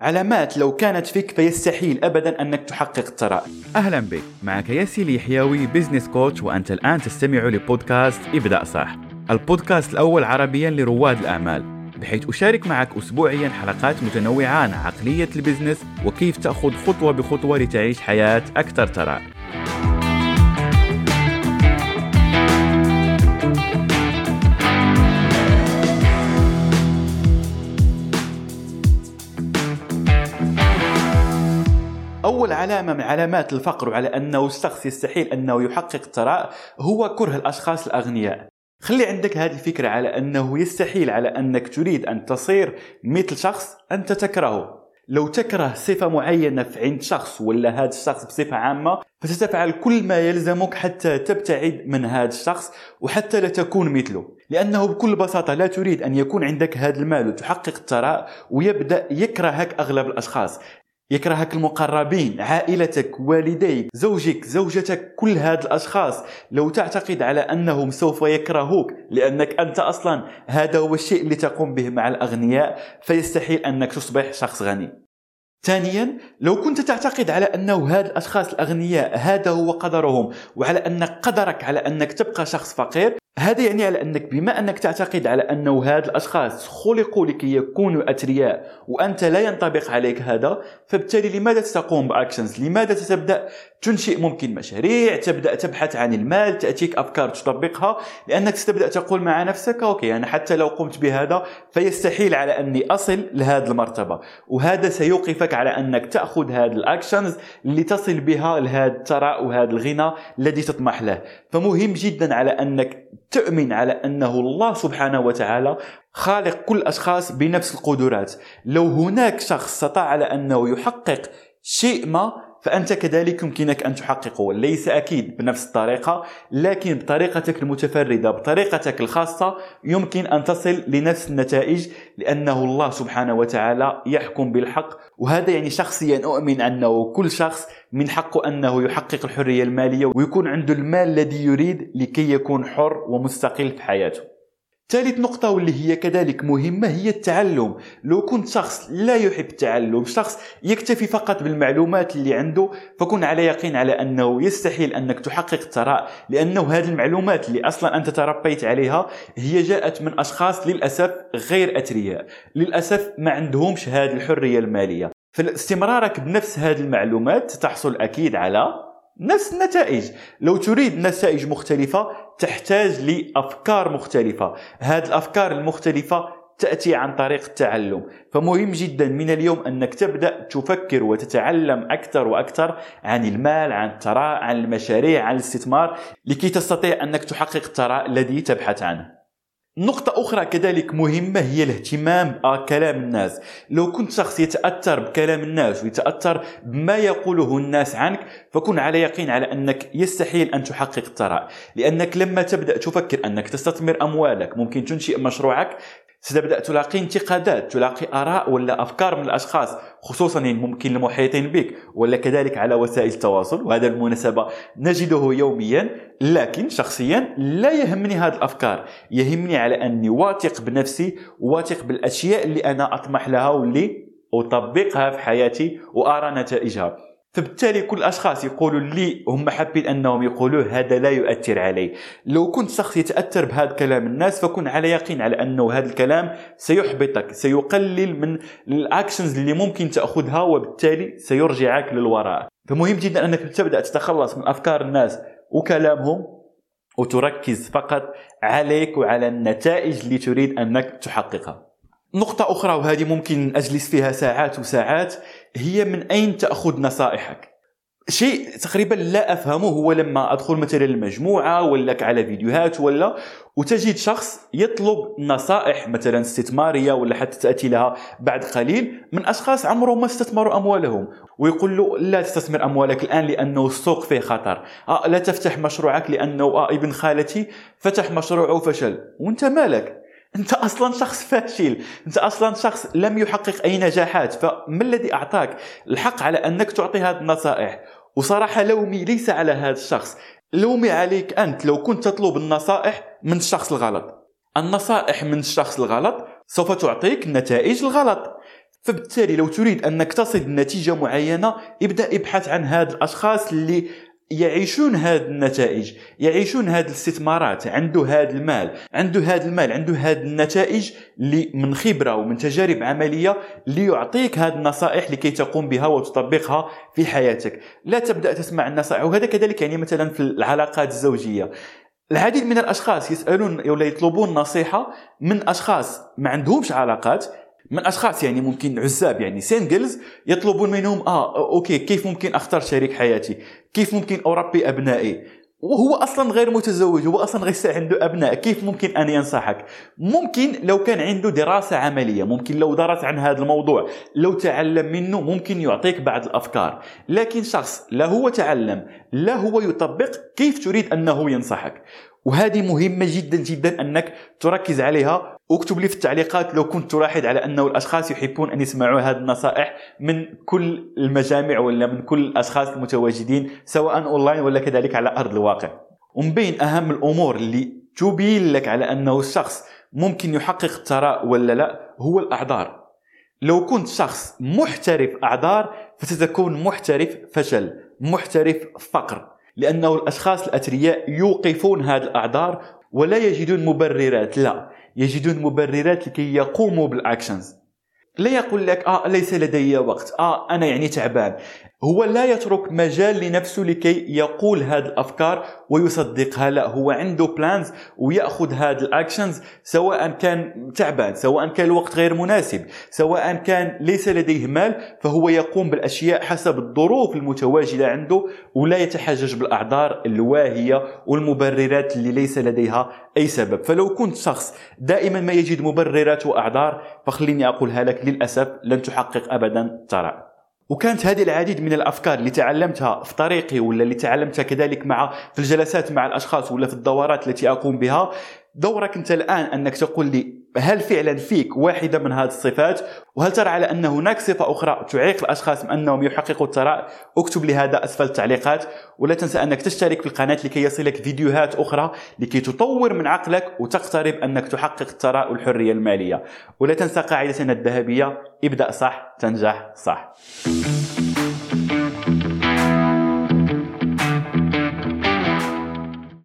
علامات لو كانت فيك فيستحيل ابدا أنك تحقق الثراء. أهلا بك، معك ياسين اليحيوي business coach وأنت الآن تستمع لبودكاست ابدا صح. البودكاست الأول عربيا لرواد الأعمال، بحيث أشارك معك اسبوعيا حلقات متنوعه عن عقلية ال business وكيف تأخذ خطوة بخطوة لتعيش حياة أكثر ثراء. أول علامة من علامات الفقر وعلى أنه الشخص يستحيل أنه يحقق الثراء هو كره الأشخاص الأغنياء. خلي عندك هذه الفكرة على أنه يستحيل على أنك تريد أن تصير مثل شخص أنت تكرهه. لو تكره صفة معينة في عند شخص ولا هذا الشخص بصفة عامة فستفعل كل ما يلزمك حتى تبتعد من هذا الشخص وحتى لا تكون مثله. لأنه بكل بساطة لا تريد أن يكون عندك هذا المال وتحقق الثراء ويبدأ يكرهك أغلب الأشخاص. يكرهك المقربين عائلتك والديك زوجك زوجتك كل هاد الأشخاص. لو تعتقد على أنهم سوف يكرهوك لأنك أنت أصلا هذا هو الشيء اللي تقوم به مع الأغنياء فيستحيل أنك تصبح شخص غني. ثانيا لو كنت تعتقد على أنه هاد الأشخاص الأغنياء هذا هو قدرهم وعلى أن قدرك على أنك تبقى شخص فقير هذا يعني على أنك بما أنك تعتقد على أنه هاد الأشخاص خلقوا لكي يكونوا اثرياء وأنت لا ينطبق عليك هذا فبالتالي لماذا تقوم باكشنز لماذا تبدأ تنشئ ممكن مشاريع تبدأ تبحث عن المال تأتيك أفكار تطبقها. لأنك ستبدأ تقول مع نفسك okay أنا حتى لو قمت بهذا فيستحيل على أني أصل لهذه المرتبة. وهذا سيوقفك على أنك تأخذ هذه ال actions لتصل بها لهذا الثراء وهذا الغنى الذي تطمح له. فمهم جدا على أنك تؤمن على أنه الله سبحانه وتعالى خالق كل الاشخاص بنفس القدرات. لو هناك شخص استطاع على أنه يحقق شيء ما فأنت كذلك يمكنك أن تحققه ليس أكيد بنفس الطريقة لكن بطريقتك المتفردة بطريقتك الخاصة يمكن أن تصل لنفس النتائج لأنه الله سبحانه وتعالى يحكم بالحق. وهذا يعني شخصيا أؤمن أنه كل شخص من حقه أنه يحقق الحرية المالية ويكون عنده المال الذي يريد لكي يكون حر ومستقل في حياته. ثالث نقطة واللي هي كذلك مهمة هي التعلم. لو كنت شخص لا يحب التعلم شخص يكتفي فقط بالمعلومات اللي عنده فكن على يقين على أنه يستحيل أنك تحقق الثراء لأنه هذه المعلومات اللي أصلا أنت تربيت عليها هي جاءت من أشخاص للأسف غير أثرياء. للأسف ما عندهمش هذه الحرية المالية. فاستمرارك بنفس هذه المعلومات تحصل أكيد على نفس النتائج. لو تريد نتائج مختلفة تحتاج لأفكار مختلفة. هذه الأفكار المختلفة تأتي عن طريق التعلم. فمهم جدا من اليوم أنك تبدأ تفكر وتتعلم أكثر وأكثر عن المال عن الثراء عن المشاريع عن الاستثمار لكي تستطيع أنك تحقق الثراء الذي تبحث عنه. نقطة أخرى كذلك مهمة هي الاهتمام بكلام الناس. لو كنت شخص يتأثر بكلام الناس ويتأثر بما يقوله الناس عنك فكن على يقين على أنك يستحيل أن تحقق الثراء. لأنك لما تبدأ تفكر أنك تستثمر أموالك ممكن تنشئ مشروعك ستبدا تلاقي انتقادات تلاقي آراء ولا أفكار من الأشخاص خصوصا ممكن المحيطين بك ولا كذلك على وسائل التواصل. وهذا بالمناسبه نجده يوميا لكن شخصيا لا يهمني هذه الأفكار. يهمني على أني واثق بنفسي واثق بالأشياء اللي أنا أطمح لها واللي أطبقها في حياتي وأرى نتائجها. فبالتالي كل الأشخاص يقولوا لي هم حابين أنهم يقولوه هذا لا يؤثر علي. لو كنت شخص يتأثر بهذا كلام الناس فكن على يقين على أنه هذا الكلام سيحبطك سيقلل من الأكشنز اللي ممكن تأخذها وبالتالي سيرجعك للوراء. فمهم جدا أنك تبدأ تتخلص من أفكار الناس وكلامهم وتركز فقط عليك وعلى النتائج اللي تريد أنك تحققها. نقطة أخرى وهذه ممكن أجلس فيها ساعات وساعات هي من أين تأخذ نصائحك؟ شيء تقريبا لا أفهمه هو لما أدخل مثلا المجموعة ولا على فيديوهات ولا وتجد شخص يطلب نصائح مثلا استثمارية ولا حتى تأتي لها بعد قليل من أشخاص عمرهم ما استثمروا أموالهم ويقول له لا تستثمر أموالك الآن لأنه السوق فيه خطر. آه لا تفتح مشروعك لأنه آه ابن خالتي فتح مشروعه وفشل وأنت مالك؟ أنت أصلا شخص فاشل. أنت أصلا شخص لم يحقق أي نجاحات. فما الذي أعطاك؟ الحق على أنك تعطي هذه النصائح. وصراحة لومي ليس على هذا الشخص. لومي عليك أنت. لو كنت تطلب النصائح من الشخص الغلط. النصائح من الشخص الغلط سوف تعطيك النتائج الغلط. فبالتالي لو تريد أنك تصل لنتيجه معينة ابدأ ابحث عن هاد الأشخاص اللي يعيشون هذه النتائج يعيشون هذه الاستثمارات عنده هذا المال عنده هذا المال عنده هذه النتائج اللي من خبرة ومن تجارب عملية ليعطيك هذه النصائح لكي تقوم بها وتطبقها في حياتك. لا تبدأ تسمع النصائح وهذا كذلك يعني مثلا في العلاقات الزوجية. العديد من الأشخاص يسألون ولا يطلبون نصيحة من أشخاص ما عندهمش علاقات من أشخاص يعني ممكن عزاب يعني singles يطلبون منهم آه okay كيف ممكن أختار شريك حياتي؟ كيف ممكن أربي أبنائي؟ وهو أصلا غير متزوج هو أصلا غير عنده أبناء كيف ممكن أن ينصحك؟ ممكن لو كان عنده دراسة عملية ممكن لو درس عن هذا الموضوع لو تعلم منه ممكن يعطيك بعض الأفكار. لكن شخص لا هو تعلم لا هو يطبق كيف تريد أنه ينصحك؟ وهذه مهمة جدا جدا أنك تركز عليها اكتب لي في التعليقات لو كنت تلاحظ على أنه الأشخاص يحبون أن يسمعوا هذه النصائح من كل المجامع ولا من كل الأشخاص المتواجدين سواء أونلاين ولا كذلك على أرض الواقع. ومن بين أهم الأمور اللي تبين لك على أنه الشخص ممكن يحقق الثراء ولا لا هو الأعذار. لو كنت شخص محترف أعذار فستكون محترف فشل محترف فقر لأنه الأشخاص الأثرياء يوقفون هذه الأعذار ولا يجدون مبررات لا. يجدون مبررات لكي يقوموا بالاكشنز لا يقول لك آه ليس لدي وقت. آه أنا يعني تعبان. هو لا يترك مجال لنفسه لكي يقول هذه الأفكار ويصدقها. لا هو عنده plans ويأخذ هذه ال actions سواء كان تعبان سواء كان الوقت غير مناسب سواء كان ليس لديه مال فهو يقوم بالأشياء حسب الظروف المتواجدة عنده ولا يتحجج بالأعذار الواهية والمبررات اللي ليس لديها أي سبب. فلو كنت شخص دائما ما يجد مبررات وأعذار فخليني أقولها لك للأسف لن تحقق ابدا ثراء. وكانت هذه العديد من الأفكار اللي تعلمتها في طريقي ولا اللي تعلمتها كذلك مع في الجلسات مع الأشخاص ولا في الدورات التي أقوم بها دورك أنت الآن أنك تقول لي هل فعلا فيك واحدة من هذه الصفات؟ وهل ترى على أن هناك صفة أخرى تعيق الأشخاص من أنهم يحققوا الثراء اكتب هذا أسفل التعليقات ولا تنسى أنك تشترك في القناة لكي يصلك فيديوهات أخرى لكي تطور من عقلك وتقترب أنك تحقق الثراء والحريه المالية. ولا تنسى قاعدتنا الذهبية ابدأ صح تنجح صح.